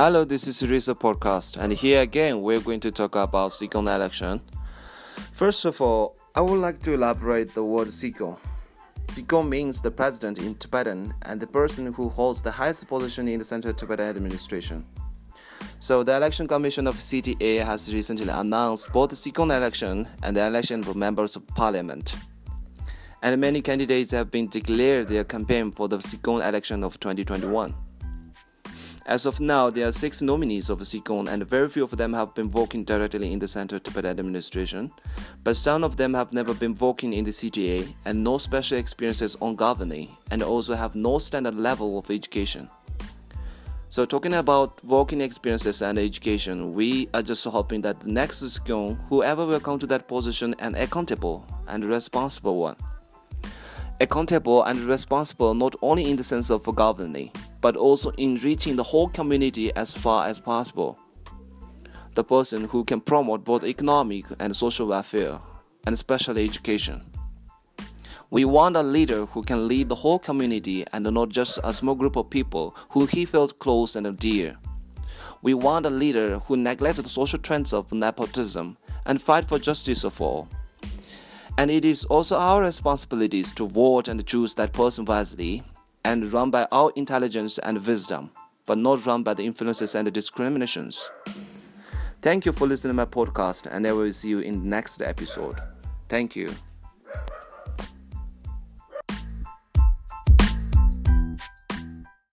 Hello, this is Risa Podcast, and here again we're going to talk about Sikyong election. First of all, I would like to elaborate the word Sikyong. Sikyong means the president in Tibetan and the person who holds the highest position in the Central Tibetan administration. So, the Election Commission of CTA has recently announced both the Sikyong election and the election of members of parliament. And many candidates have been declared their campaign for the Sikyong election of 2021. As of now, there are six nominees of Sikyong, and very few of them have been working directly in the Central Tibetan administration. But some of them have never been working in the CTA and no special experiences on governing, and also have no standard level of education. So, talking about working experiences and education, we are just hoping that the next Sikyong, whoever will come to that position, an accountable and responsible one accountable and responsible not only in the sense of governing, but also in reaching the whole community as far as possible. The person who can promote both economic and social welfare, and especially education. We want a leader who can lead the whole community and not just a small group of people who he felt close and dear. We want a leader who neglects the social trends of nepotism and fight for justice for all. And it is also our responsibilities to vote and choose that person wisely and run by our intelligence and wisdom, but not run by the influences and the discriminations. Thank you for listening to my podcast, and I will see you in the next episode. Thank you.